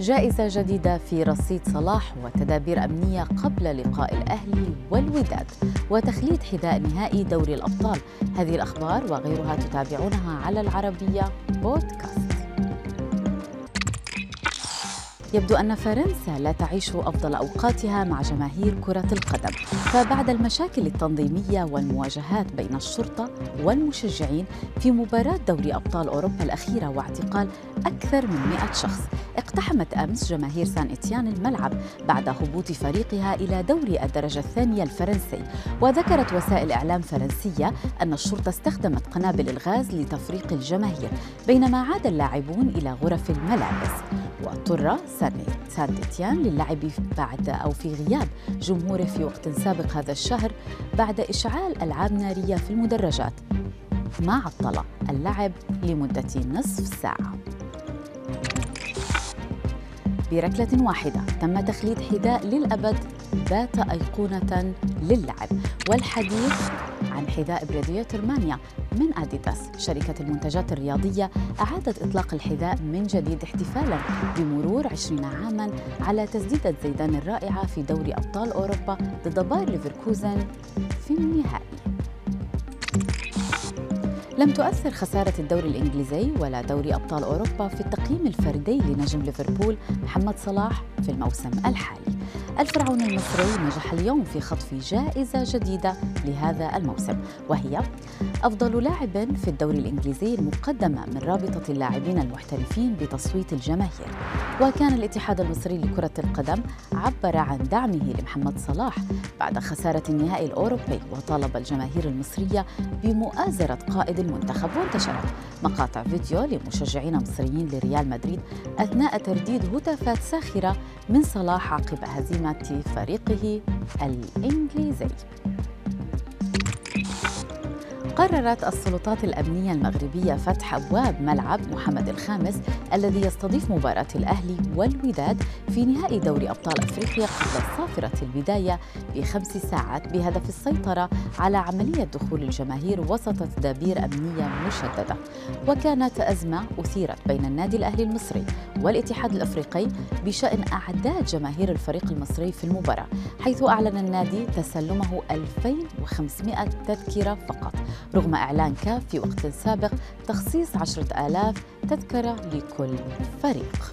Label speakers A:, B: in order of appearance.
A: جائزة جديدة في رصيد صلاح وتدابير أمنية قبل لقاء الأهلي والوداد وتخليد حذاء نهائي دوري الأبطال. هذه الأخبار وغيرها تتابعونها على العربية بودكاست. يبدو أن فرنسا لا تعيش أفضل أوقاتها مع جماهير كرة القدم. فبعد المشاكل التنظيمية والمواجهات بين الشرطة والمشجعين في مباراة دوري أبطال أوروبا الأخيرة واعتقال أكثر من 100 شخص اقتحمت أمس جماهير سان إتيان الملعب بعد هبوط فريقها إلى دوري الدرجة الثانية الفرنسي. وذكرت وسائل إعلام فرنسية أن الشرطة استخدمت قنابل الغاز لتفريق الجماهير بينما عاد اللاعبون إلى غرف الملابس. واضطر سان إتيان للعب بعد أو في غياب جمهوره في وقت سابق هذا الشهر بعد إشعال ألعاب نارية في المدرجات ما عطل اللعب لمدة نصف ساعة. بركلة واحدة. تم تخليد حذاء للأبد ذات أيقونة للعب. والحديث عن حذاء بريديوتر مانيا من أديداس. شركة المنتجات الرياضية أعادت إطلاق الحذاء من جديد احتفالا بمرور 20 عاما على تسديدة زيدان الرائعة في دوري أبطال أوروبا ضد باير ليفركوزن في النهائي. لم تؤثر خسارة الدوري الإنجليزي ولا دوري أبطال أوروبا في التقييم الفردي لنجم ليفربول محمد صلاح في الموسم الحالي. الفرعون المصري نجح اليوم في خطف جائزة جديدة لهذا الموسم وهي أفضل لاعب في الدوري الإنجليزي المقدمة من رابطة اللاعبين المحترفين بتصويت الجماهير. وكان الاتحاد المصري لكرة القدم عبر عن دعمه لمحمد صلاح بعد خسارة النهائي الأوروبي وطالب الجماهير المصرية بمؤازرة قائد المنتخب وانتشرت مقاطع فيديو لمشجعين مصريين لريال مدريد أثناء ترديد هتافات ساخرة من صلاح عقب هزيمة فريقه الإنجليزي. قررت السلطات الأمنية المغربية فتح أبواب ملعب محمد الخامس الذي يستضيف مباراة الأهلي والوداد في نهائي دوري أبطال أفريقيا قبل صافرة البداية بخمس ساعات بهدف السيطرة على عملية دخول الجماهير وسط تدابير أمنية مشددة. وكانت أزمة أثيرت بين النادي الأهلي المصري والاتحاد الأفريقي بشأن أعداد جماهير الفريق المصري في المباراة حيث أعلن النادي تسلمه 2500 تذكرة فقط. رغم إعلان كاف في وقت سابق تخصيص 10 آلاف تذكرة لكل فريق.